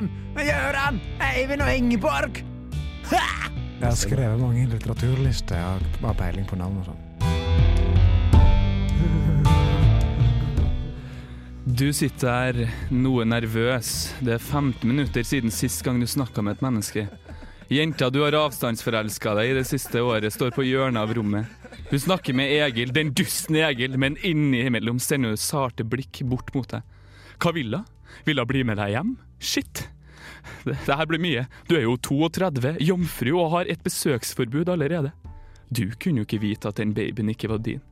Satirikon gjør Gøran, Eivind og Ingeborg. Ha! Jeg har skrevet mange litteraturlister. Jeg har peiling på navn og sånn. Du sitter her, noe nervøs. Det er 15 minutter siden sist gang du snakka med et menneske. Jenta du har avstandsforelska deg i det siste året, står på hjørnet av rommet. Hun snakker med Egil, den dusten Egil, men innimellom sender hun sarte blikk bort mot deg. Hva vil hun? Vil hun bli med deg hjem? Shit. Det, her blir mye. Du er jo 32, jomfru og har et besøksforbud allerede. Du kunne jo ikke vite at den babyen ikke var din.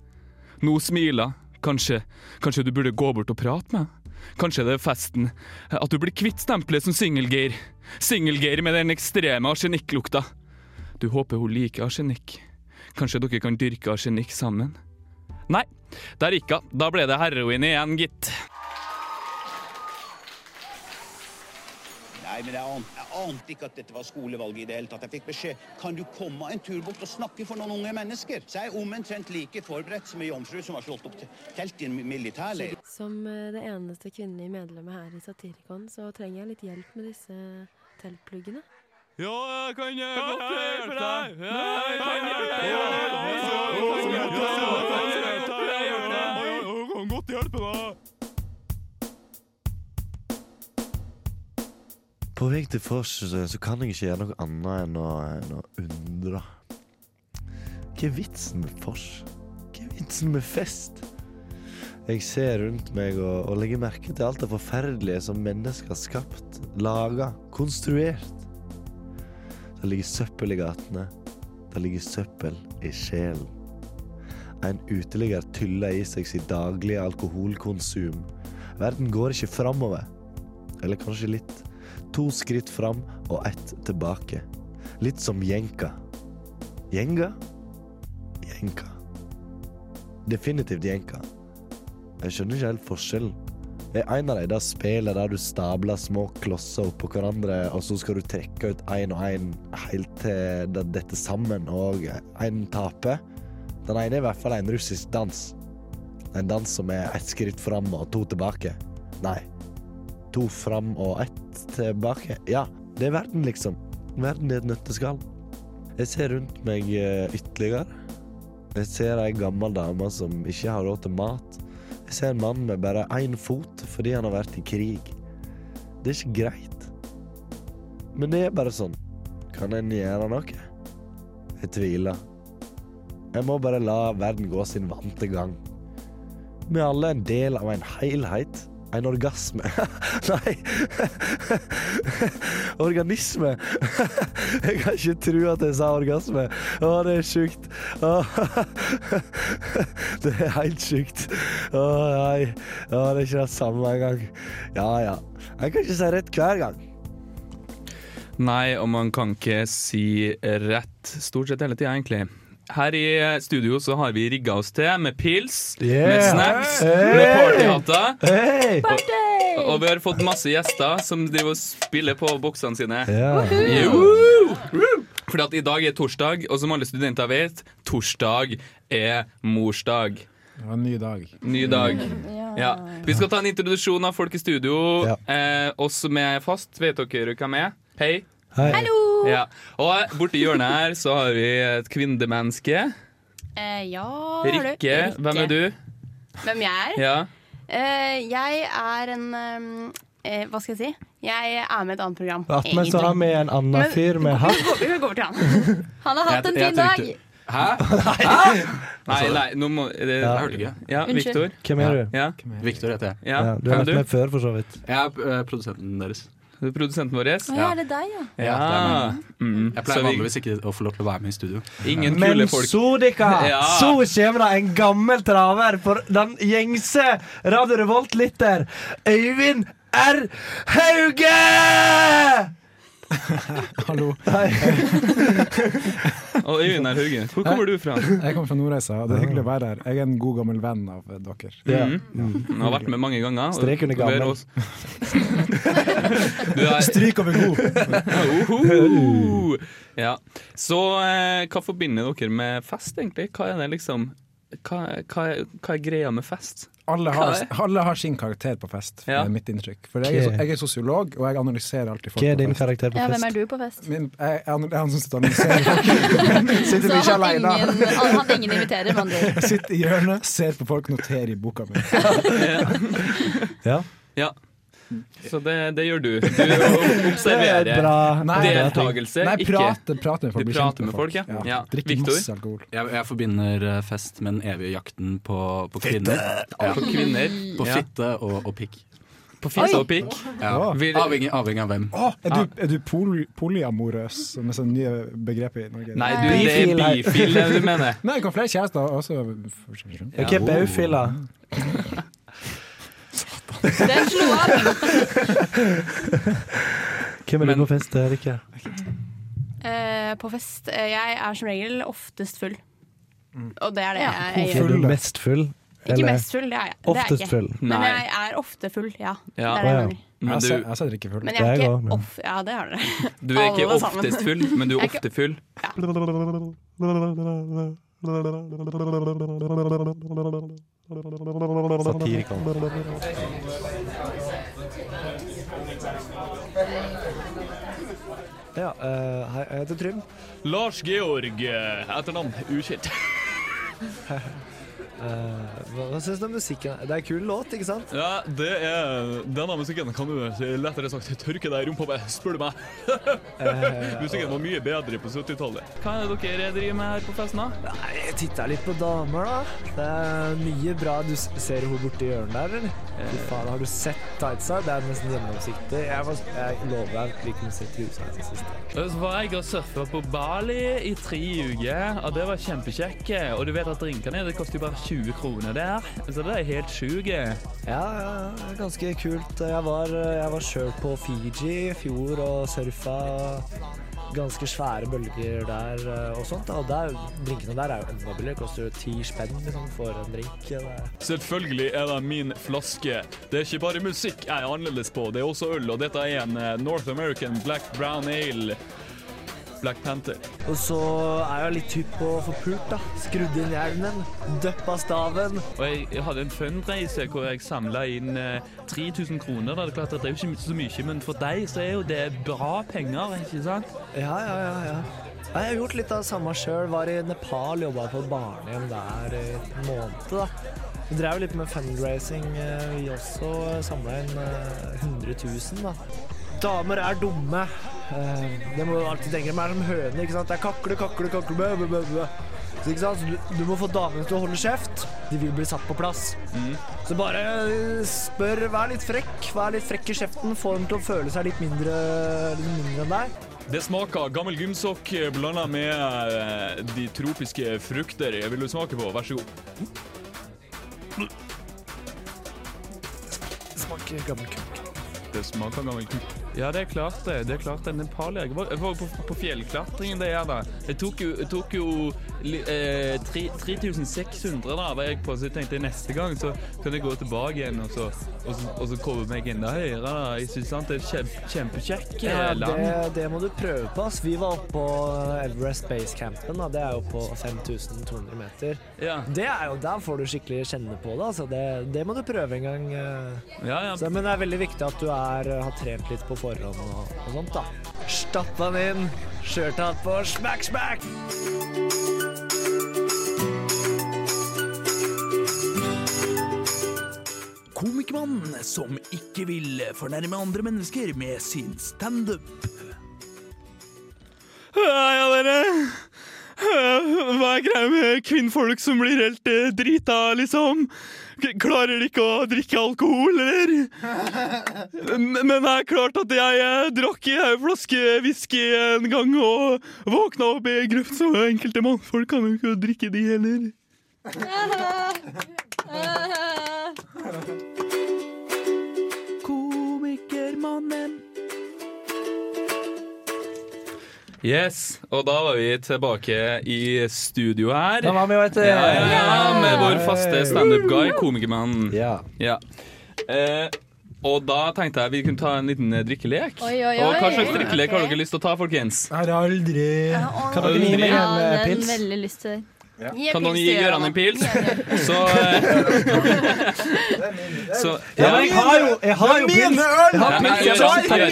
Nå smiler. Kanskje, kanskje du burde gå bort og prate med henne? Kanskje det er festen. At du blir kvitt stempelet som Singel-Geir. Singel-Geir med den ekstreme arsenikklukta. Du håper hun liker arsenikk. Kanskje dere kan dyrke arsenikk sammen? Nei, der gikk hun. Da ble det heroin igjen, gitt. Nei, men jeg ante, jeg ante ikke at dette var skolevalget i det hele tatt. Jeg fikk beskjed kan du komme en tur bort og snakke for noen unge mennesker. Så jeg er omtrent like forberedt som ei jomfru som har slått opp te- telt i en militærleir. Som eh, det eneste kvinnelige medlemmet her i Satirikon, så trenger jeg litt hjelp med disse teltpluggene. Ja, jeg kan godt hjelpe deg. Jeg kan godt hjelpe deg. På vei til Fors så, så kan jeg ikke gjøre noe annet enn å, enn å undre. Hva er vitsen med Fors? Hva er vitsen med fest? Jeg ser rundt meg og, og legger merke til alt det forferdelige som mennesker har skapt, laga, konstruert. Det ligger søppel i gatene. Det ligger søppel i sjelen. En uteligger tyller i seg sitt daglige alkoholkonsum. Verden går ikke framover. Eller kanskje litt. To skritt fram og ett tilbake. Litt som jenka. Jenga? Jenka. Definitivt jenka. Jeg skjønner ikke helt forskjellen. Er en av de der spillene der du stabler små klosser oppå hverandre, og så skal du trekke ut én og én helt til det detter sammen, og én taper? Den ene er i hvert fall en russisk dans. En dans som er ett skritt fram og to tilbake. Nei, to fram og ett tilbake. Ja, det er verden, liksom. Verden i et nøtteskall. Jeg ser rundt meg eh, ytterligere. Jeg ser ei gammel dame som ikke har råd til mat. Jeg ser en mann med bare én fot fordi han har vært i krig. Det er ikke greit. Men det er bare sånn. Kan en gjøre noe? Jeg tviler. Jeg må bare la verden gå sin vante gang. Vi er alle en del av en helhet. En orgasme. Nei Organisme. Jeg kan ikke tro at jeg sa orgasme. Å, det er sjukt. Det er helt sjukt. Å, nei. Å, det er ikke det samme engang. Ja, ja. Jeg kan ikke si rett hver gang. Nei, og man kan ikke si rett stort sett hele tida, egentlig. Her i studio så har vi rigga oss til med pils, med snacks, Hey. med partyhatter. Hey. Og, og vi har fått masse gjester som driver og spiller på boksene sine. Ja. Jo! Fordi at i dag er torsdag, og som alle studenter vet, torsdag er morsdag. Det var en ny dag. Ny dag. Ja. Vi skal ta en introduksjon av folk i studio. Ja. Eh, oss som er fast, vet dere hvem er? Hei. Hei. Ja. Og borti hjørnet her så har vi et kvinnemenneske. Eh, ja, har du? Rikke. Hvem er du? Hvem jeg er? Ja. Eh, jeg er en eh, Hva skal jeg si? Jeg er med i et annet program. Attmed så har vi en annen Men- fyr med hatt. Vi går over til han. Han har hatt en fin dag. Hæ? Hæ? Nei, nei, nå må det, Ja. Jeg hørte ikke. Ja, Unnskyld. Victor. Hvem er du? Ja. Victor heter jeg. Ja. Ja, du har er vært med før, for så vidt. Jeg er eh, produsenten deres. Du produsenten vår. Yes. ja, er det deg, ja? Ja. det er Mm. Jeg pleier vanligvis ikke å få lov til å være med i studio. Ingen Men kule folk. Men så dere! Ja. Så kommer det en gammel traver for den gjengse Radio Revolt-lytter. Øyvind R. Hauge! Hallo. Og Øyvind er Hauge, hvor kommer du fra? Jeg kommer fra Nordreisa, og det er hyggelig å være her. Jeg er en god gammel venn av dere. Ja. Mm. Jeg har vært med mange ganger. Strek under gammel. er Stryk over god. Oho! Ja. Så eh, hva forbinder dere med fest, egentlig? Hva er det liksom hva, hva, hva er greia med fest? Alle har, alle har sin karakter på fest, Ja. er mitt inntrykk. For jeg er, jeg er sosiolog, og jeg analyserer alltid folk Hva er på din fest. karakter på Ja, hvem er du på fest? Min, jeg, jeg, jeg er han som sitter og analyserer folk. Sitter Så ikke han alene. ingen, han ingen inviterer, med andre. Jeg sitter i hjørnet, ser på folk, noterer i boka mi. Ja. Ja. Så det, det gjør du. Du er observerer. bra. Nei, Deltakelse, Nei, ikke prate, prate med folk. Du prater med folk, ja. Ja. Drikke Victor? masse alkohol. Jeg, jeg forbinder eh, fest med den evige jakten på, på kvinner. Ja. På kvinner. På fitte og, og pikk. På fitte og pikk. Ja. Avhengig, avhengig av hvem. Oh, er du, er du poly, polyamorøs, som er sånn nye begrep i Norge? Nei, du, det er Bifil det du mener. Nei, jeg kan flere kjærester også. Ok, baufila. Den slo av! Hvem er du på fest, Rikke? Eh, på fest eh, Jeg er som regel oftest full. Og det er det jeg Er gjør. du mest full? Ikke Eller mest full, det er jeg. Det er jeg oftest ikke. full? Men Nei. jeg er ofte full, ja. Ja. Det er det jeg Å, ja. mener. Men Jeg du, jeg ser ikke full. Men jeg er Jeg ikke også, men- off... Ja, det er dere. du er ikke alle sammen. oftest full, men du er Jeg er ikke- ofte full. Satirikon. Ja, uh, hei, jeg heter Trym. Lars Georg, etternavn ukjent. Eh, hva hva syns du om musikken? Det er en kul låt, ikke sant? Ja, det er Denne musikken kan du lettere sagt tørke deg i rumpa med, spør du meg. musikken var mye bedre på 70-tallet. Hva er det dere driver med her på festen, da? Nei, jeg titta litt på damer, da. Det er mye bra. Du ser hun borti hjørnet der, eller? Fy faen, har du sett tightsa? Det er nesten gjennomsiktig. Jeg, var, jeg lover deg at vi kunne sett trusa hennes siste. Så var jeg og surfa på Bali i tre uker, og det var kjempekjekk. Og du vet at drinkene det koster jo bare 20 kroner der, så det er helt sjukt. Ja, ganske kult. Jeg var, jeg var sjøl på Fiji i fjor og surfa ganske svære bølger der eh, og sånt. Og der, drinkene der er jo enda billigere. Koster jo ti spenn liksom, for en drink. Eller? er- Selvfølgelig er det min flaske. Det er ikke bare musikk jeg er annerledes på, det er også øl, og dette er en eh, North American Black Brown Ale. Black Panther. Og så er jeg litt hypp på å få pult, da. Skrudd inn hjelmen, døppa staven. Og jeg, jeg hadde en fundraise hvor jeg samla inn eh, 3000 kroner. Da. Det er klart at det er jo ikke så mye, men for deg så er jo det bra penger, ikke sant? Ja, ja, ja. ja. Jeg har gjort litt av det samme sjøl. Var i Nepal, jobba på barnehjem der i en måned. da. Vi drev litt med fundraising, eh, vi også. Samla inn eh, 100 000, da. Damer er dumme. Eh, Det må du alltid tenke. Er som høner. ikke sant? Det er kakle, kakle, kakle bø, bø, bø. Så, ikke sant? Du, du må få damene til å holde kjeft. De vil bli satt på plass. Så bare eh, spør, vær litt frekk. Vær litt frekk i kjeften. Få dem til å føle seg litt mindre, litt mindre enn deg. Det smaker gammel gymsokk blanda med eh, de tropiske frukter. Jeg vil du smake på? Vær så god. Det Smaker gammel kuk. Det smaker gammel kuk. Ja, det er klart det. Det er klart det. Nepal, jeg var, jeg var på, på fjellklatringen det er da. Jeg tok jo, jeg tok jo eh, 3600 da, var jeg på, så jeg tenkte neste gang så kan jeg gå tilbake igjen og så, og så, og så komme meg enda høyere. da. Jeg synes sant, det er kjempe, kjempekjekk eh, Ja, land. det, det må du prøve på. ass. Vi var oppe på Everest Base Campen. Da. Det er jo på 5200 meter. Ja, Det er jo, Der får du skikkelig kjenne på det. Altså. Det, det må du prøve en gang. eh. ja. ja. Så, men det er veldig viktig at du er, har trent litt på forhånd og, og sånt. da. Stappa den inn, skjørtatt på, smack, smack! Komikermannen som ikke vil fornærme andre mennesker med sin standup. Er greia med kvinnfolk som blir helt eh, drita, liksom? Klarer de ikke å drikke alkohol, eller? Men det er klart at jeg eh, drakk en flaske whisky en gang og våkna opp i grøft, så enkelte mannfolk kan jo ikke drikke de heller. Yes, og da var vi tilbake i studio her. Da var vi, jo etter Ja, ja, ja, med vår faste standup-guy, komikermannen. Ja. Ja. Eh, og da tenkte jeg vi kunne ta en liten eh, drikkelek. Oi, oi, Og hva slags drikkelek har dere lyst til å ta, folkens? Jeg har aldri Kan dere gi meg Ja, en eh, er veldig lyst til det. En Kan noen gi Gøran en pils? Så, eh, så Ja, men jeg har jo, jeg har jo pils! Jeg.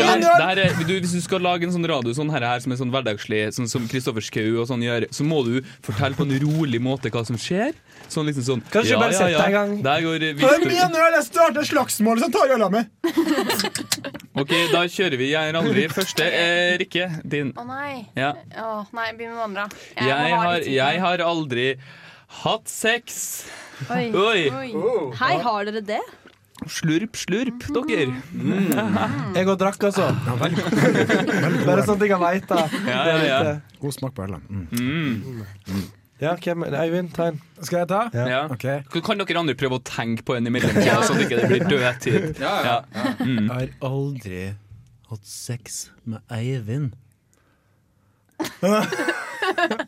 Jeg hvis du skal lage en sånn radio sånn her, her som er sånn hverdagslig, sånn som Kristoffer Schou og sånn gjør, så må du fortelle på en rolig måte hva som skjer. Sånn liksom sånn Kanskje bare sett deg en gang. Der går Hva Victor. mener? Jeg starter slagsmål, så tar øla mi! Ok, da kjører vi Jeg er aldri. Første Eh, Rikke. Din. Å nei. Ja. Å, nei, begynn med den andre. Jeg har, jeg har aldri hatt sex. Oi. Oi. Hei, har dere det? Slurp, slurp, dere. Mm. Jeg og drakk, altså. Bare sånn at jeg kan vite. Ja, ja, ja. God smak på ølet. Mm. Mm. Ja, hvem Eivind, ta en. Skal jeg ta? Ja. Okay. Kan dere andre prøve å tenke på en imellom, sånn at det ikke blir dødtid? Ja, ja, ja. Mm. Jeg har aldri hatt sex med Eivind.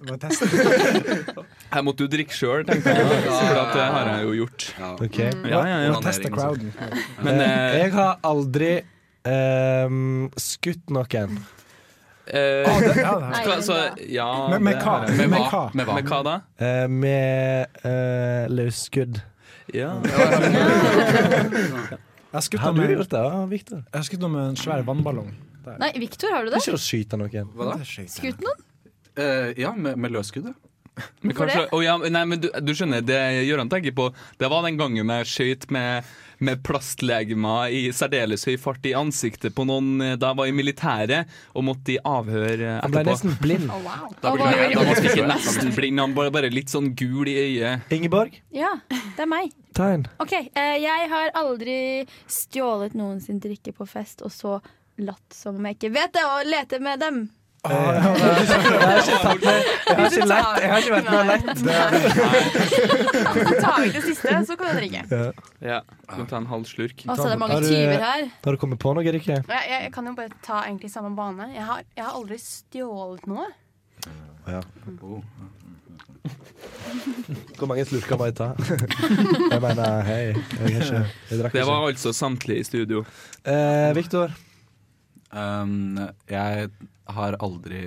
Må teste. Jeg måtte jo drikke sjøl, tenkte jeg. For at det har jeg jo gjort. Ok. Ja, ja, ja. Må teste crowden. Men Eh, eh, jeg har aldri eh, skutt noen. eh, ah, det- ja, det- så, ja, Med- med hva? Med hva? Med hva? Med hva da? Eh, med eh, løsskudd. Ja. Jeg har skutt Har du med, gjort det, ja, Victor? jeg har skutt noe med en svær vannballong. Der. Nei, Victor, har du Det ikke å skyte noen. Skutt noen? Eh, ja, med, med løsskuddet. Men kanskje, oh ja, nei, men du, du skjønner, det Gøran tenker på, det var den gangen jeg skøyt med, med plastlegemer i særdeles høy fart i ansiktet på noen eh, da jeg var i militæret og måtte i avhør etterpå. Han ble nesten blind. Oh, wow. Da ble var jeg, da var ikke nesten blind, han var bare litt sånn gul i øyet. Ingeborg, Ja, det er meg. Tegn. OK, eh, jeg har aldri stjålet noen sin drikke på fest og så latt som om jeg ikke vet det, og lete med dem. Jeg har ikke tatt med Jeg har ikke lett. Jeg har ikke vært med og lett. Ta tar vi det siste, så kan du drikke. Ja, Du kan ta en halv slurk? Og så er det mange tyver her. Har du kommet på noe, Rikke? Jeg, jeg, jeg kan jo bare ta egentlig samme bane. Jeg har, jeg har aldri stjålet noe. Ja. Oh. Hvor mange slurker må jeg ta? Jeg mener, hei. Jeg, ikke, jeg drakk Det var altså samtlige i studio. Eh, Victor. Um, jeg har aldri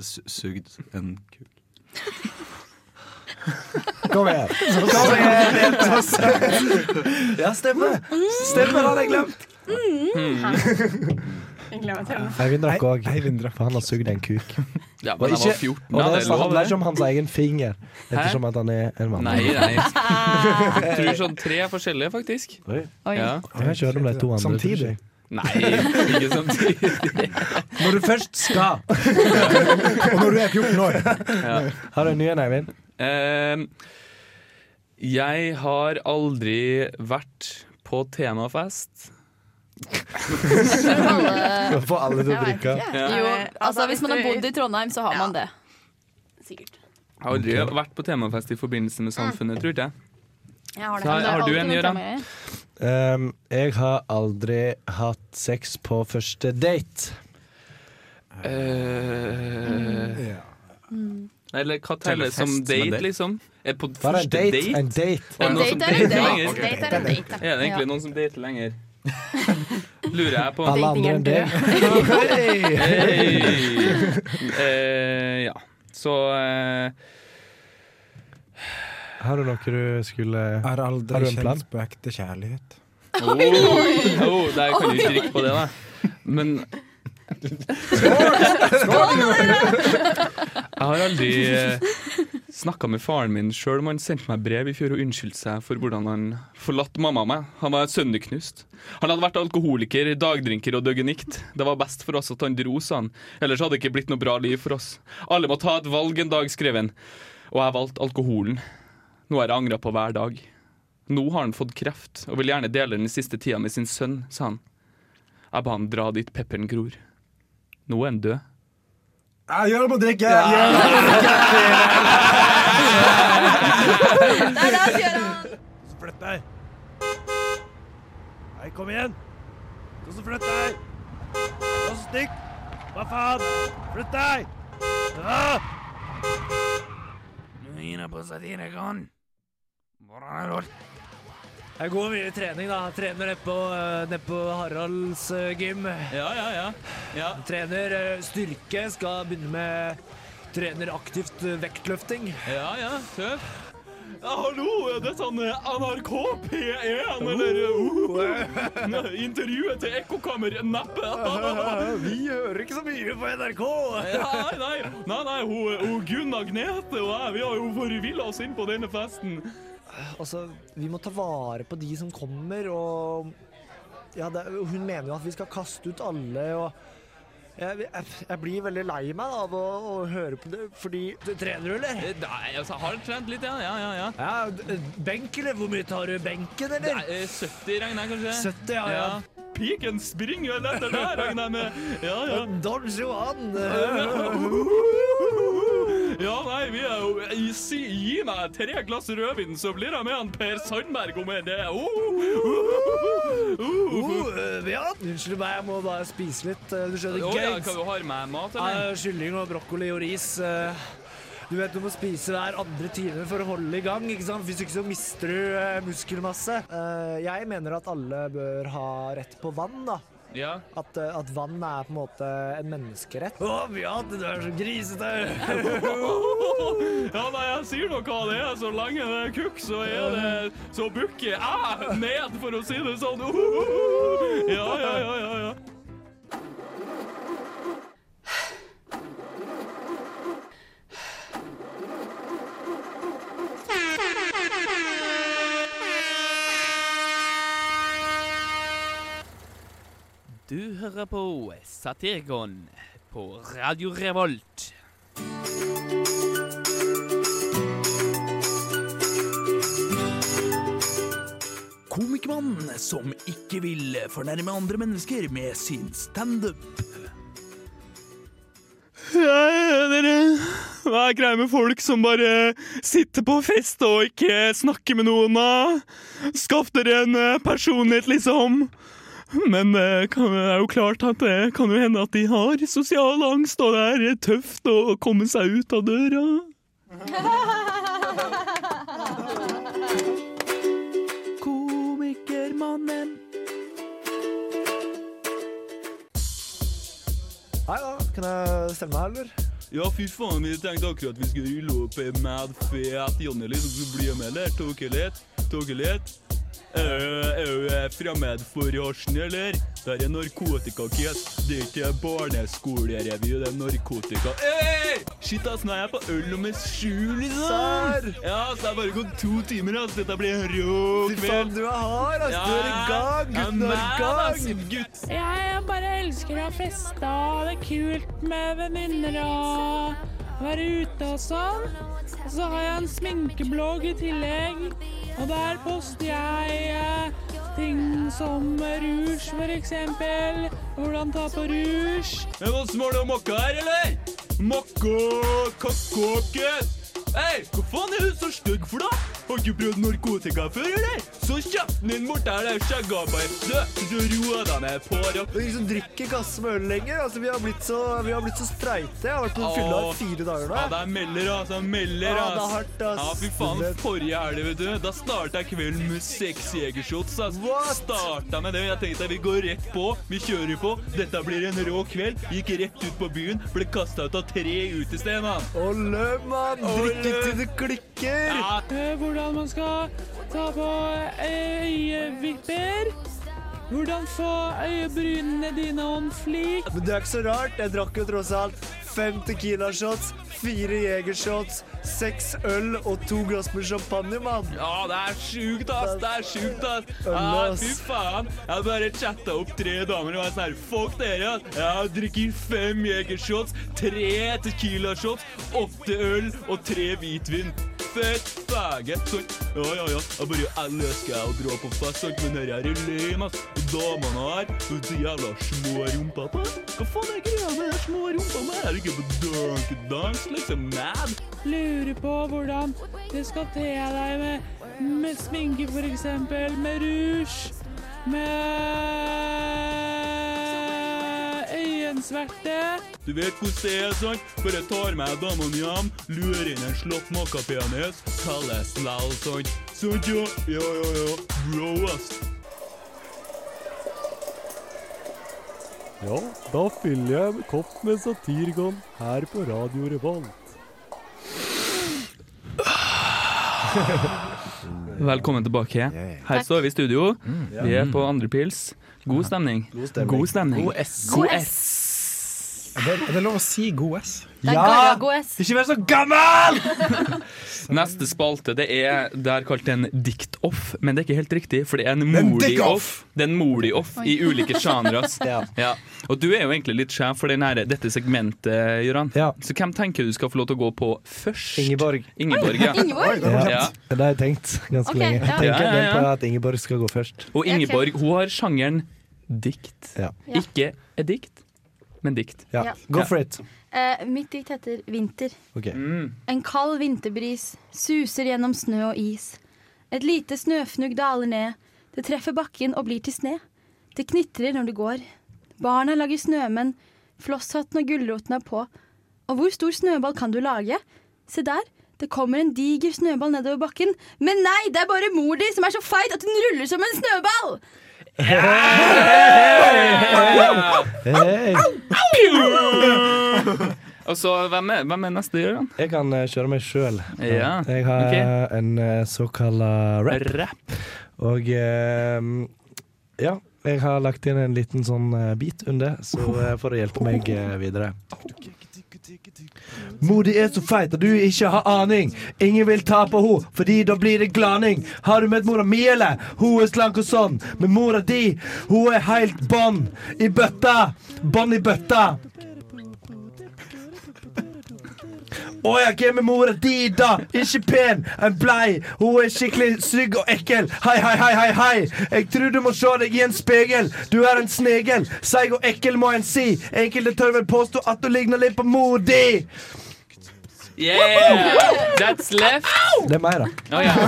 su sugd en kuk. Kom igjen. Kom igjen, Ja, stemmer. Stemmer, hadde jeg glemt. Eivind rakk òg, for han har sugd en kuk. Ja, Og men han var 14, Og det det er handler ikke om hans egen finger, ettersom at han er en mann. Nei, nei. Jeg tror sånn tre forskjellige, faktisk. Oi. Oi. Ja. Jeg har ikke hørt om de to andre. Samtidig. Nei, ikke samtidig. Når du først skal. Og når du er 14 år. Ja. Har du en ny en, Eivind? Uh, jeg har aldri vært på temafest. Få alle til å drikke. jo, altså, hvis man har bodd i Trondheim, så har man det. Sikkert. Jeg har aldri vært på temafest i forbindelse med Samfunnet, tror jeg. Jeg har det. Så har, Men det har du en, temaer. Um, jeg har aldri hatt sex på første date. Eh, Ja. eller hva Teller som en date, date? liksom? Er på Bare en første date. date? En date. Er En date. date er en date. Okay. Date er en date. da. Er det egentlig noen som dater lenger? Lurer jeg på. Alle andre er enn det. Hey. Eh, ja. Så eh, Har du noe du skulle Jeg aldri Har du en plan? kjent på ekte kjærlighet. oh, oh, Der kan du ikke drikke på det, da. Men Jeg har aldri eh, snakka med faren min sjøl om han sendte meg brev i fjor og unnskyldte seg for hvordan han forlatt mamma og meg. Han var sønderknust. Han hadde vært alkoholiker, dagdrinker og døgenikt. Det var best for oss at han dro, sa han. Ellers hadde det ikke blitt noe bra liv for oss. Alle må ta et valg en dag, skrev han. Og jeg valgte alkoholen. Noe jeg angra på hver dag. Nå har han fått kreft og vil gjerne dele den siste tida med sin sønn, sa han. Jeg ba han dra dit pepperen gror. Nå er han død. Jeg gjør det på å drikke! Gjør det på å drikke! Der, der, Gøran! Flytt deg! Nei, kom igjen! Kom så flytt deg! Kom så stikk! Hva faen? Flytt deg! Ah! Nå på Satirikon. Hvordan er det? Jeg går mye i trening, da. Trener nede på, eh, på Haralds eh, gym. Ja, ja, ja. ja. Trener eh, styrke. Skal begynne med trener aktivt vektløfting. Ja, ja, tøff. Ja, hallo, er det sånn eh, NRK P1, eller uh, intervjuet til Ekkokammer Neppe? Vi hører ikke så mye på NRK. Nei, nei, nei, nei, hun, hun Gunn Agnete og jeg, vi har jo forvilla oss inn på denne festen. Altså, vi må ta vare på de som kommer, og ja, det, Hun mener jo at vi skal kaste ut alle, og jeg, jeg, jeg blir veldig lei meg av å, å høre på det, fordi du Trener du, eller? Eh, Nei, altså, har trent litt, ja. Ja, ja, ja. Ja, benk, eller? Hvor mye tar du benken, eller? Nei, eh, 70 regner jeg kanskje. 70, ja, ja. Piken springer vel etter der, regner jeg med. Ja, ja. Don Juan. Ja, nei, vi er jo si, Gi meg tre glass rødvin, så blir jeg med han Per Sandberg om en det. Oh, oh, oh, Oh, ja. Unnskyld meg, jeg må bare spise litt. øh, Du skjønner, Gates. ja. Hva du har med mat, eller? Kylling og brokkoli og ris. øh. Du vet du må spise hver andre time for å holde i gang. ikke sant? Hvis ikke så mister du øh, muskelmasse. Eh, jeg mener at alle bør ha rett på vann. da. Ja. At, øh, at vann er på en måte en menneskerett. Å, Beate, du er så grisete! Ja, nei, jeg sier nå hva det er. Så lenge det er kukk, så er det Så bukker jeg ned, for å si det sånn. Ja, ja, ja, ja, ja. Du hører på Satirgon på Radio Revolt. Komikermannen som ikke vil fornærme andre mennesker med sin standup. Ja, dere Hva er greia med folk som bare sitter på fest og ikke snakker med noen? da? Skaff dere en eh, personlighet, liksom. Men eh, det er jo klart at det kan jo hende at de har sosial angst, og det er tøft å komme seg ut av døra. Komikermannen. Hei, da. Kan jeg stemme her, eller? Ja, fy faen, vi tenkte akkurat vi skulle rulle opp ei mad fet Jonny, liksom. Du blir med, eller? Tok litt? Er du fremmed for hasjen, eller? Det er narkotikakis. Det er ikke barneskolerevy, det er narkotika. Hey! Shit, ass, nå er jeg på øl nummer sju, liksom. Ja, så det har bare gått to timer, ass. Dette blir en rå Fy kveld. faen, du er hard, ass. Du er i gang. Ja, Gutten er i gang. gutt. Jeg bare elsker å feste, og det er kult med venninner og være ute og sånn. Og så har jeg en sminkeblogg i tillegg, og der poster jeg eh, ting som rouge, for eksempel. Hvordan ta på rouge. Er det noen små og mokka her, eller? Mokka, kakåket. Hei, hva faen er hun så stygg for, da? Har du prøvd narkotika før, eller? Så kjeften din bort der, det er skjeggaper. Du, så ro deg ned på Vi liksom er drikker kasse med øl lenger. Altså, vi har blitt så, vi har blitt så streite. Jeg har vært på fylla i fire dager nå. Ja, det er melder, altså. Melder, Ja, ass. det er hardt, ass. Ja, fy faen. Forrige helg, vet du. Da starta jeg kvelden med seks jegershots, ass. Starta med det. Jeg tenkte vi går rett på. Vi kjører på. Dette blir en rå kveld. Gikk rett ut på byen. Ble kasta ut av tre utesteder, mann. løp, mann. Drikke til det klikker. Ja, Hvordan man skal ta på øyevipper. Hvordan få øyebrynene dine on flik. Men det er ikke så rart. Jeg drakk jo tross alt fem Tequila-shots, fire Jeger-shots, seks øl og to glass med champagne, mann. Ja, det er sjukt, ass. Det er sjukt, ass. Ja, fy faen. Jeg bare chatta opp tre damer og var sånn her Fuck dere, ass. Jeg drikker fem jegershots, tre tequila-shots, åtte øl og tre hvitvin. Fett faggot. sant? Ja, ja, ja. Jeg bare elsker å dra på fest, sånn, men her er lame, ass. Damene her, så jævla små rumpa på. Hva faen er greia med de små rumpa? Er det ikke på dunkedans, liksom? Mad? Lurer på hvordan du skal te deg med, med sminke, for eksempel. Med rouge. Med smerte. Du vet hvordan det er, sant? Bare tar meg damene hjem, lurer inn en slått mokkapenis, kalles læl, sant? Sant, ja? Ja, ja, ja. Bro. Ja, da fyller jeg en kopp med Satirgon her på Radio Revolt. Velkommen tilbake. Her står vi i studio. Mm. Vi er mm. på andre pils. God mm. stemning. God stemning. God, stemning. God S. God S. Det, er det lov å si god S? Det er Garagos. Ikke vær så gammel! Neste spalte det er det er kalt en dikt-off, men det er ikke helt riktig, for det er en mordig-off. dick-off. Det er en mordig-off i ulike sjangre. Ja. Ja. Og du er jo egentlig litt sjef for denne, dette segmentet, Gøran. Så hvem tenker du skal få lov til å gå på først? Ingeborg. Ingeborg, ja. Ingeborg? Ja. Ja. Det har jeg tenkt ganske okay, lenge. Jeg tenker Ja, ja, på at Ingeborg skal gå først. Og Ingeborg hun har sjangeren dikt. Ja. Ja. dikt edikt, men dikt. Ja. Go for it. Eh, mitt dikt heter 'Vinter'. Okay. Mm. En kald vinterbris suser gjennom snø og is. Et lite snøfnugg daler ned. Det treffer bakken og blir til sne. Det knitrer når du går. Barna lager snømenn. Flosshatten og gulroten er på. Og hvor stor snøball kan du lage? Se der. Det kommer en diger snøball nedover bakken. Men nei, det er bare mor di som er så feit at hun ruller som en snøball! Hey. Og så, hvem er, hvem er neste, Gøran? Jeg kan eh, kjøre meg sjøl. Ja, Jeg har ok. en uh, såkalla rap. Rap. Og eh, ja, jeg har lagt inn en liten sånn eh, bit under, så eh, for å hjelpe meg eh, videre. Modig er så feit at du ikke har aning. Ingen vil ta på ho, fordi da blir det glaning. Har du møtt mora mi, eller? Hun er slank og sånn. Men mora di, hun er heilt bånn i bøtta. Bånn i bøtta. Å ja, hvem med mora di, da? Ikke pen, en blei. Hun er skikkelig stygg og ekkel. Hei, hei, hei, hei, hei. Jeg tror du må se deg i en spegel. Du er en snegel. Seig og ekkel, må en si. Enkelte tør vel påstå at du ligner litt på mor di. Yeah! That's left. Det er meg, da. Oh, yeah.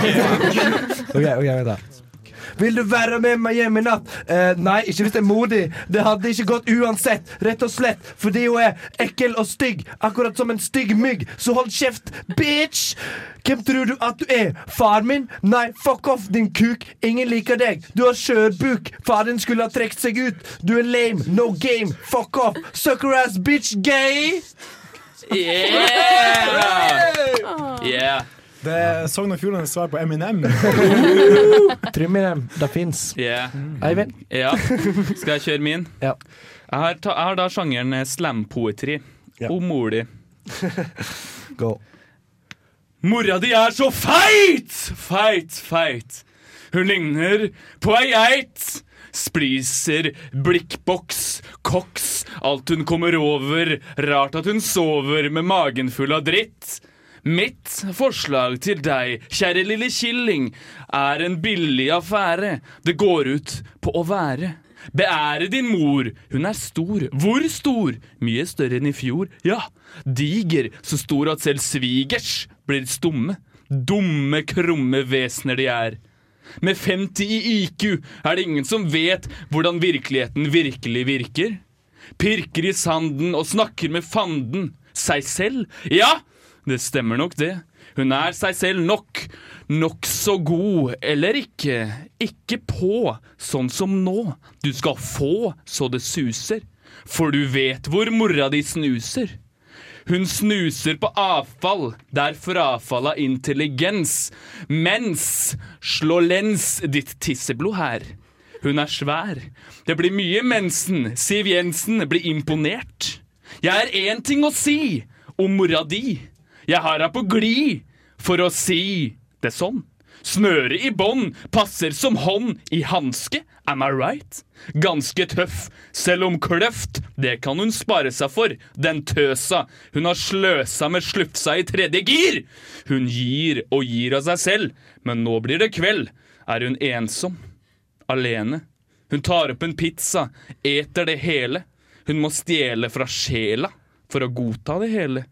Ok, ok, vent da Vil du være med meg hjem i natt? Eh, nei, ikke hvis det er modig. Det hadde ikke gått uansett. Rett og slett Fordi hun er ekkel og stygg. Akkurat som en stygg mygg. Så hold kjeft, bitch! Hvem tror du at du er? Far min? Nei, fuck off din kuk. Ingen liker deg. Du har skjørbuk. Far din skulle ha trekt seg ut. Du er lame, no game. Fuck off. Sucker ass bitch gay. Yeah! Yeah. Det er Sogn og Fjordanes svar på Eminem. Triminem, det finnes Yeah. Eivind Ja. Skal jeg kjøre min? Ja. Jeg har, ta, jeg har da sjangeren eh, slampoetri. Ja. Om mor di. Gå Mora di er så feit! Feit, feit. Hun ligner på ei geit. Spliser, blikkboks, koks, alt hun kommer over. Rart at hun sover med magen full av dritt. Mitt forslag til deg, kjære lille killing, er en billig affære. Det går ut på å være. Beære din mor, hun er stor. Hvor stor? Mye større enn i fjor. Ja, diger, så stor at selv svigers blir stumme. Dumme, krumme vesener de er. Med 50 i IQ er det ingen som vet hvordan virkeligheten virkelig virker. Pirker i sanden og snakker med fanden. Seg selv? Ja, det stemmer nok det. Hun er seg selv nok. Nokså god, eller ikke. Ikke på, sånn som nå. Du skal få så det suser. For du vet hvor mora di snuser. Hun snuser på avfall, derfor avfall av intelligens. Mens slå lens ditt tisseblod her. Hun er svær. Det blir mye mensen. Siv Jensen blir imponert. Jeg er én ting å si om mora di. Jeg har henne på glid for å si det sånn. Snøret i bånd passer som hånd i hanske, am I right? Ganske tøff, selv om kløft, det kan hun spare seg for, den tøsa. Hun har sløsa med slufsa i tredje gir. Hun gir og gir av seg selv, men nå blir det kveld. Er hun ensom? Alene? Hun tar opp en pizza, eter det hele. Hun må stjele fra sjela for å godta det hele.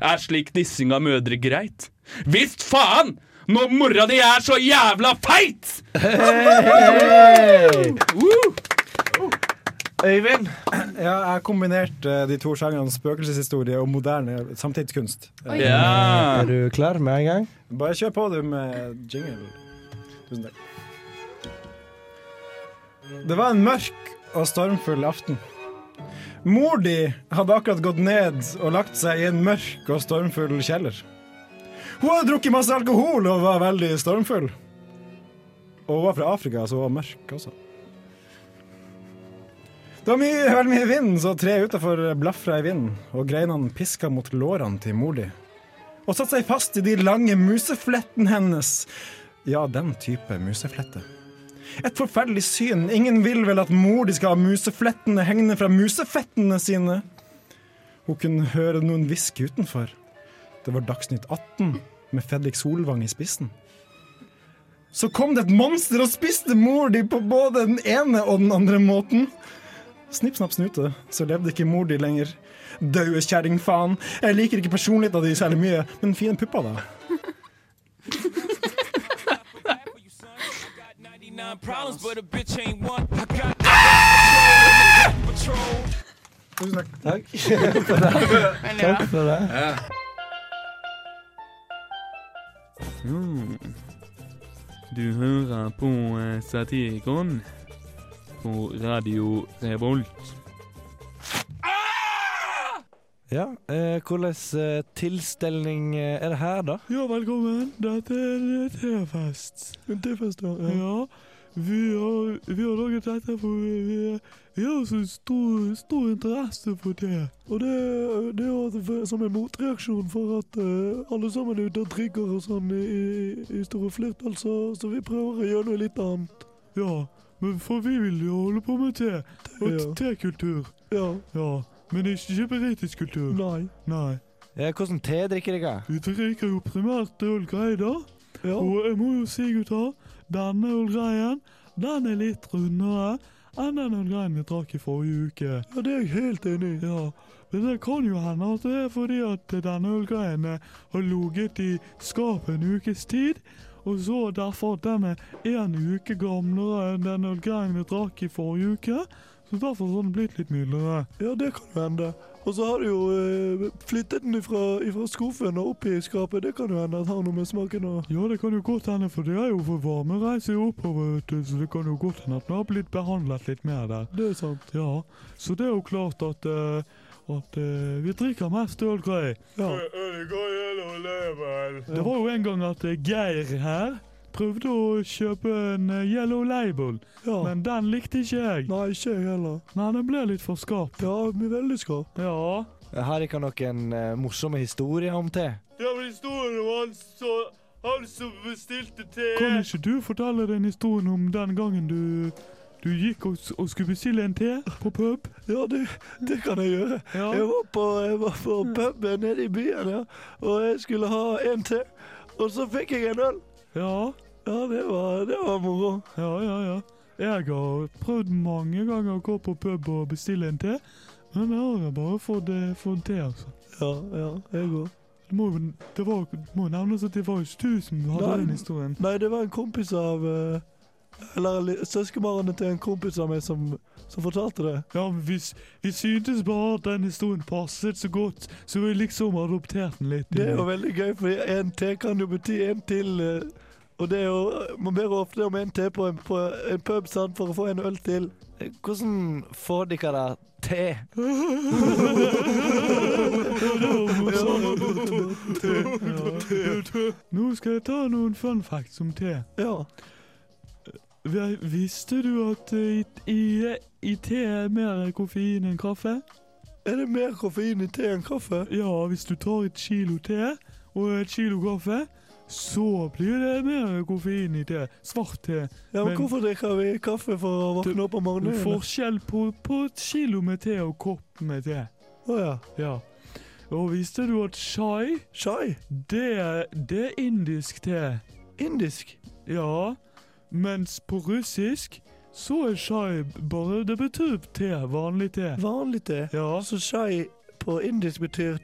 Er slik dissing av mødre greit? Visst faen! Når mora di er så jævla feit! Øyvind Ja, jeg har kombinert eh, de to sjangrene spøkelseshistorie og moderne samtidskunst. Ja. Er du klar med en gang? Bare kjør på du med jingle. Tusen takk. Det var en mørk og stormfull aften. Mor di hadde akkurat gått ned og lagt seg i en mørk og stormfull kjeller. Hun hadde drukket masse alkohol og var veldig stormfull. Og hun var fra Afrika, så hun var mørk også. Det var mye, veldig mye vind, så treet utafor blafra i vinden, og greinene piska mot lårene til mor di. Og satte seg fast i de lange museflettene hennes. Ja, den type museflette. Et forferdelig syn. Ingen vil vel at mor de skal ha museflettene hengende fra musefettene sine. Hun kunne høre noen hviske utenfor. Det var Dagsnytt 18 med Fredrik Solvang i spissen. Så kom det et monster og spiste mor di på både den ene og den andre måten. Snipp, snapp, snute, så levde ikke mor di lenger. Daue kjerring, faen. Jeg liker ikke personligheten din særlig mye, men fine pupper, da. Problems, but a bitch ain't one. I got patrol. Tusen takk. Takk. Takk for det. Mm. Du hører på eh, Satirikon på Radio Revolt. Ja, eh, hvordan eh, tilstelning eh, er det her, da? Ja, velkommen. Dette er. En tefest, ja. Ja, vi har, vi har laget dette for vi, vi har så stor, stor interesse for te. Og det, det er også som en motreaksjon for at uh, alle sammen er ute og drikker og sånn i, i, i store flertall, så, så vi prøver å gjøre noe litt annet. Ja, men for vi vil jo holde på med te. Og Ja. tekultur. Ja. ja. Men ikke britisk kultur. Nei. Nei. Ja, hvordan te drikker dere? Vi drikker jo primært ølgreier. Ja. Og jeg må jo si, gutter, denne ølgreien, den er litt rundere enn den ølgreien vi drakk i forrige uke. Ja, det er jeg helt enig i. Ja, men det kan jo hende at det er fordi at denne ølgreien eh, har ligget i skapet en ukes tid, og så derfor at den er en uke gamlere enn den ølgreien vi drakk i forrige uke, så derfor har den blitt litt mildere. Ja, det kan hende. Og så har du jo eh, flyttet den ifra, ifra skuffen og opp i skapet. Det kan jo hende at har noe med smaken å Ja, det kan jo godt hende, for det er jo for varme reiser oppover, vet du, så det kan jo godt hende at den har blitt behandlet litt mer der. Det er sant. Ja, så det er jo klart at, uh, at uh, vi drikker mest ølgrei. Ja. Det var jo en gang at Geir her prøvde å kjøpe en eh, Yellow Label, men den likte ikke jeg. Nei, ikke jeg heller. Nei, den ble litt for skarp. Ja, vi veldig skarp. Ja. Har dere noen uh, morsomme historier om te? Ja, men historien om han, han som bestilte te Kan ikke du fortelle den historien om den gangen du, du gikk og, og skulle bestille en te på pub? Ja, det, det kan jeg gjøre. Ja. Jeg var på, jeg var på puben nede i byen, ja. og jeg skulle ha en te. Og så fikk jeg en øl. Ja. Ja, det var, det var moro. Ja, ja, ja. Jeg har prøvd mange ganger å gå på pub og bestille en te, men jeg har bare fått, eh, fått te, altså. Ja, ja, jeg òg. Det må, det var, må nevnes at det var ikke du som hadde Nei. den historien. Nei, det var en kompis av eh, Eller søskenbarnet til en kompis av meg som, som fortalte det. Ja, men vi, vi syntes bare at den historien passet så godt, så vi liksom adopterte den litt. Det er jo veldig gøy, for en te kan jo bety en til. eh, Og det er jo Man ber ofte om en te på en, på en pub sant, for å få en øl til. Hvordan får dere da te? Nå skal jeg ta noen fun facts om te. Ja. Visste du at eh, i, i, i te er mer koffein enn kaffe? Er det mer koffein i te enn kaffe? Ja, hvis du tar et kilo te og et kilo kaffe, så blir det mer koffein i te. Svart te. Ja, men Hvorfor drikker vi kaffe for å våkne opp om Det er morgenen? forskjell på, på et kilo med te og kopp med te. Å ja. Ja. Og visste du at chai Chai? Det, det er indisk te. Indisk? Ja. Mens på russisk så er chai bare Det betyr te. Vanlig te. Vanlig te? Ja. Så chai på indisk betyr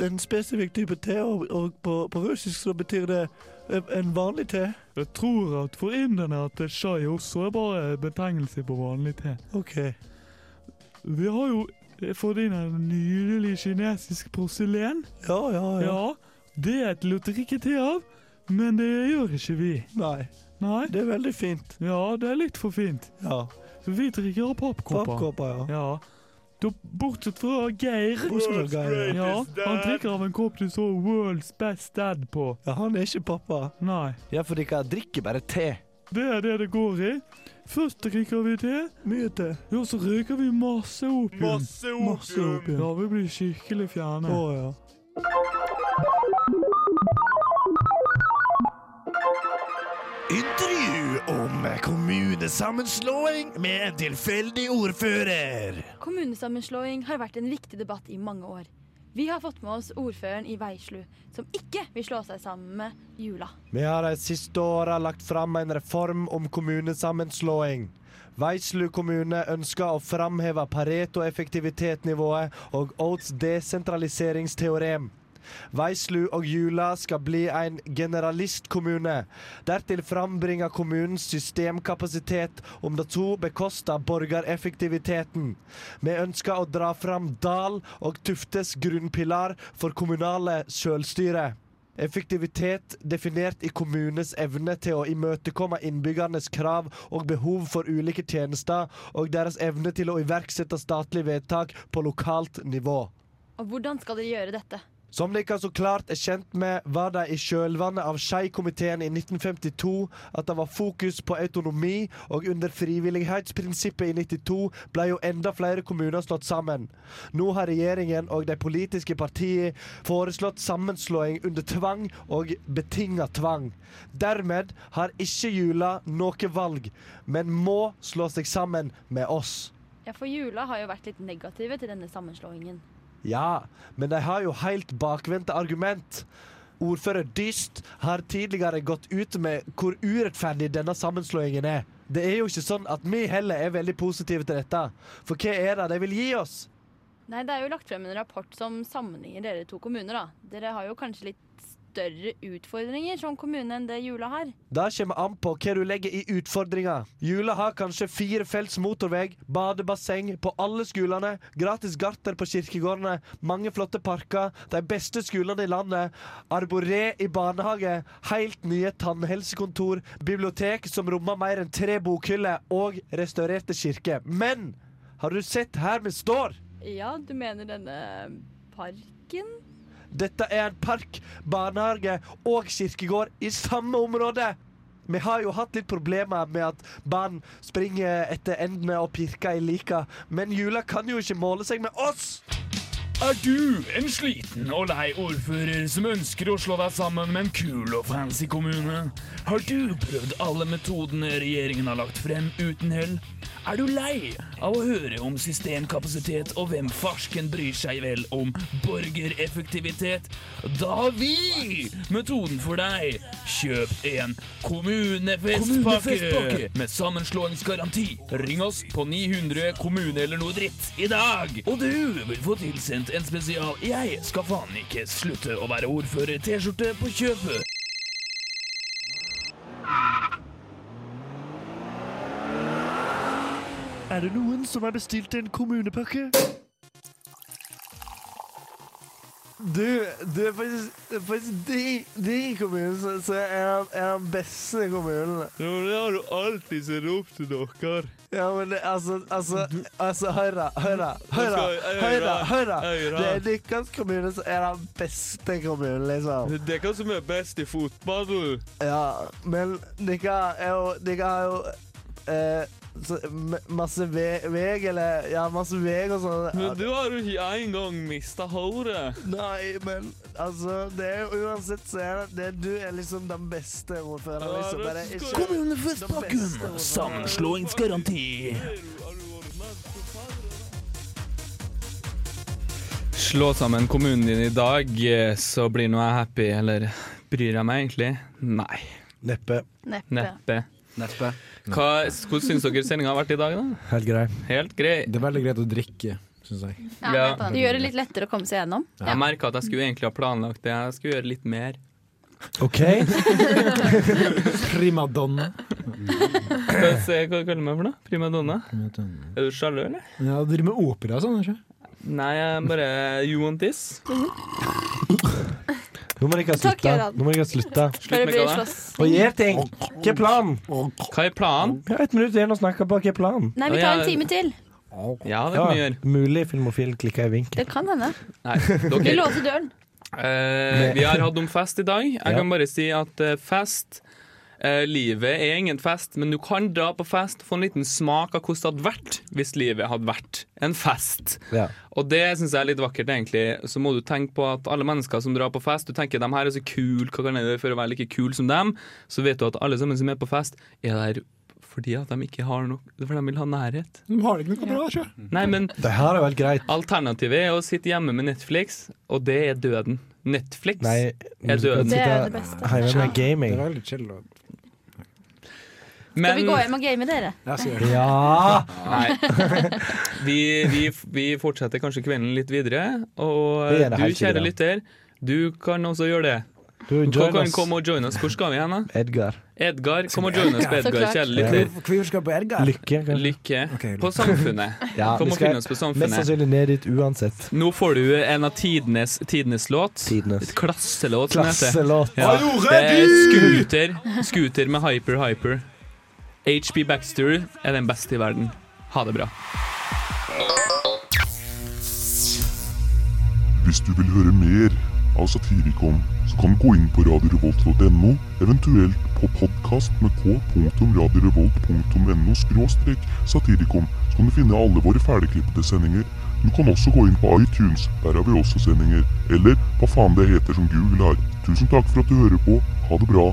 en spesifikk type te, og, og på, på russisk så betyr det eh, en vanlig te? Jeg tror at for inderne at chai også er bare betegnelse på vanlig te. OK. Vi har jo fått inn en nydelig kinesisk porselen. Ja, ja, ja. Ja, Det er til å drikke te av, men det gjør ikke vi. Nei. Nei. Det er veldig fint. Ja, det er litt for fint. Ja. Så vi drikker av pappkopper. Pappkopper, ja. Ja. Da, bortsett fra Geir. Bortsett fra Geir. Ja, han drikker av en kopp du så 'World's Best Dad' på. Ja, han er ikke pappa. Nei. Ja, for dere drikker bare te. Det er det det går i. Først drikker vi te. Mye te. Ja, så røyker vi masse opium. Masse opium. Masse opium. Ja, vi blir skikkelig fjerne. Å, ja. Intervju om kommunesammenslåing med en tilfeldig ordfører. Kommunesammenslåing har vært en viktig debatt i mange år. Vi har fått med oss ordføreren i Veislu, som ikke vil slå seg sammen med Jula. Vi har de siste åra lagt fram en reform om kommunesammenslåing. Veislu kommune ønsker å framheve Pareto-effektivitetsnivået og Oates desentraliseringsteorem. Veislu og Jula skal bli en generalistkommune. Dertil frambringer kommunens systemkapasitet om de to bekoster borgereffektiviteten. Vi ønsker å dra fram Dal og Tuftes grunnpilar for kommunale selvstyre. Effektivitet definert i kommunens evne til å imøtekomme innbyggernes krav og behov for ulike tjenester, og deres evne til å iverksette statlige vedtak på lokalt nivå. Og hvordan skal dere gjøre dette? Som dere så klart er kjent med, var det i kjølvannet av Skei-komiteen i 1952 at det var fokus på autonomi, og under frivillighetsprinsippet i 92 ble jo enda flere kommuner slått sammen. Nå har regjeringen og de politiske partiene foreslått sammenslåing under tvang og betinga tvang. Dermed har ikke Jula noe valg, men må slå seg sammen med oss. Ja, for Jula har jo vært litt negative til denne sammenslåingen. Ja, men de har jo helt bakvendte argument. Ordfører Dyst har tidligere gått ut med hvor urettferdig denne sammenslåingen er. Det er jo ikke sånn at vi heller er veldig positive til dette. For hva er det de vil gi oss? Nei, det er jo lagt frem en rapport som sammenligner dere to kommuner, da. Dere har jo kanskje litt større utfordringer som kommune enn det Jula har. Det kommer an på hva du legger i utfordringer. Jula har kanskje fire felts motorvei, badebasseng på alle skolene, gratis garter på kirkegårdene, mange flotte parker, de beste skolene i landet, arboré i barnehage, helt nye tannhelsekontor, bibliotek som rommer mer enn tre bokhyller, og restaurerte kirker. Men har du sett her vi står? Ja, du mener denne parken? Dette er en park, barnehage og kirkegård i samme område. Vi har jo hatt litt problemer med at barn springer etter endene og pirker i lika, men Jula kan jo ikke måle seg med oss! Er du en sliten og lei ordfører som ønsker å slå deg sammen med en kul og fancy kommune? Har du prøvd alle metodene regjeringen har lagt frem uten hell? Er du lei av å høre om systemkapasitet og hvem farsken bryr seg vel om borgereffektivitet? Da har vi metoden for deg. Kjøp en kommunefestpakke med sammenslåingsgaranti. Ring oss på 900 kommune eller noe dritt i dag. Og du vil få tilsendt en spesial 'Jeg skal faen ikke slutte å være ordfører'-T-skjorte på kjøpet. Er det noen som har bestilt en kommunepakke? Du, du er faktisk, faktisk de, de som er, er den beste kommunen. Ja, men det har du alltid sett opp til dere. Ja, men det, altså, altså, altså Hør da, hør da. Hør da, hør da. Det er deres kommune som er den beste kommunen, liksom. Det er dere som er best i fotball. du. Ja, men dere er jo Dere har jo eh, masse ve- veg, eller Ja, masse veg og sånn. Men du har jo ikke engang mista håret. Nei, men altså det er Uansett så er det, det Du er liksom den beste ordføreren. Liksom. Bare ikke. Sammenslåingsgaranti. Slå sammen kommunen din i dag, eh, så blir nå jeg happy. Eller bryr jeg meg egentlig? Nei. Neppe. Neppe. Neppe. Hva, hvordan syns dere sendinga har vært i dag, da? Helt grei. Helt grei. Det er veldig greit å drikke, syns jeg. Ja, Det gjør det litt lettere å komme seg gjennom. Jeg merka at jeg skulle egentlig ha planlagt det. Jeg skulle gjøre litt mer. OK. Primadonna. Hva se- hva kaller du meg for noe? Primadonna? Er du sjalu, eller? Ja, du driver med opera og sånn, ikke Nei, jeg bare you want this. Nå må dere Takk, slutte. Gøran. Nå må dere slutte. Slutt med hva da? Og gjør ting. Hva er planen? Hva er planen? Vi har ett minutt igjen å snakke på. Hva er planen? Nei, vi tar en time til. Ja, det kan vi gjøre. Mulig filmofil klikker i vinkel. Det kan hende. Nei, Vi låser døren. Eh, vi har hatt om fest i dag. Jeg Ja. kan bare si at eh, fest eh, Livet er ingen fest, men du kan dra på fest og få en liten smak av hvordan det hadde vært hvis livet hadde vært en fest. Ja. Og det syns jeg er litt vakkert, egentlig. Så må du tenke på at alle mennesker som drar på fest, du tenker de her er så kule, hva kan jeg gjøre for å være like kul som dem? Så vet du at alle sammen som er på fest, er der fordi at de ikke har noe For de vil ha nærhet. De har ikke noe bra, sjø. Nei, men Det her er vel greit. Alternativet er å sitte hjemme med Netflix, og det er døden. Netflix Nei, er døden. Det er det beste. Hjemme med gaming. Det er veldig chill. og- Skal vi gå hjem og game, dere? Ja, så gjør det. Ja! Nei. Vi, vi, vi fortsetter kanskje kvelden litt videre. Og Vi eh, det du, kjære sikkert. lytter, du kan også gjøre det. Du, Du kan oss. komme og joine oss. Hvor skal vi hen, da? Edgar. Edgar, kom og join oss på Edgar, kjære lytter. Hvorfor skal vi på Edgar? Lykke. Lykke på Samfunnet. Ja, Kom vi og skal finn oss på Samfunnet. Mest sannsynlig ned dit uansett. Nå får du en av tidenes, tidenes låt. Tidenes. Et klasselåt, som heter. Klasselåt. Ja. Det er Scooter. Scooter med Hyper Hyper. HB Baxter er den beste i verden. Ha det bra. Hvis du vil høre mer av Satirikon, så kan du gå inn på radiorevolt.no, eventuelt på podkast med k.radiorevolt.no skråstrek satirikon, så kan du finne alle våre ferdigklippede sendinger. Du kan også gå inn på iTunes, der har vi også sendinger. Eller hva faen det heter som Google har. Tusen takk for at du hører på. Ha det bra.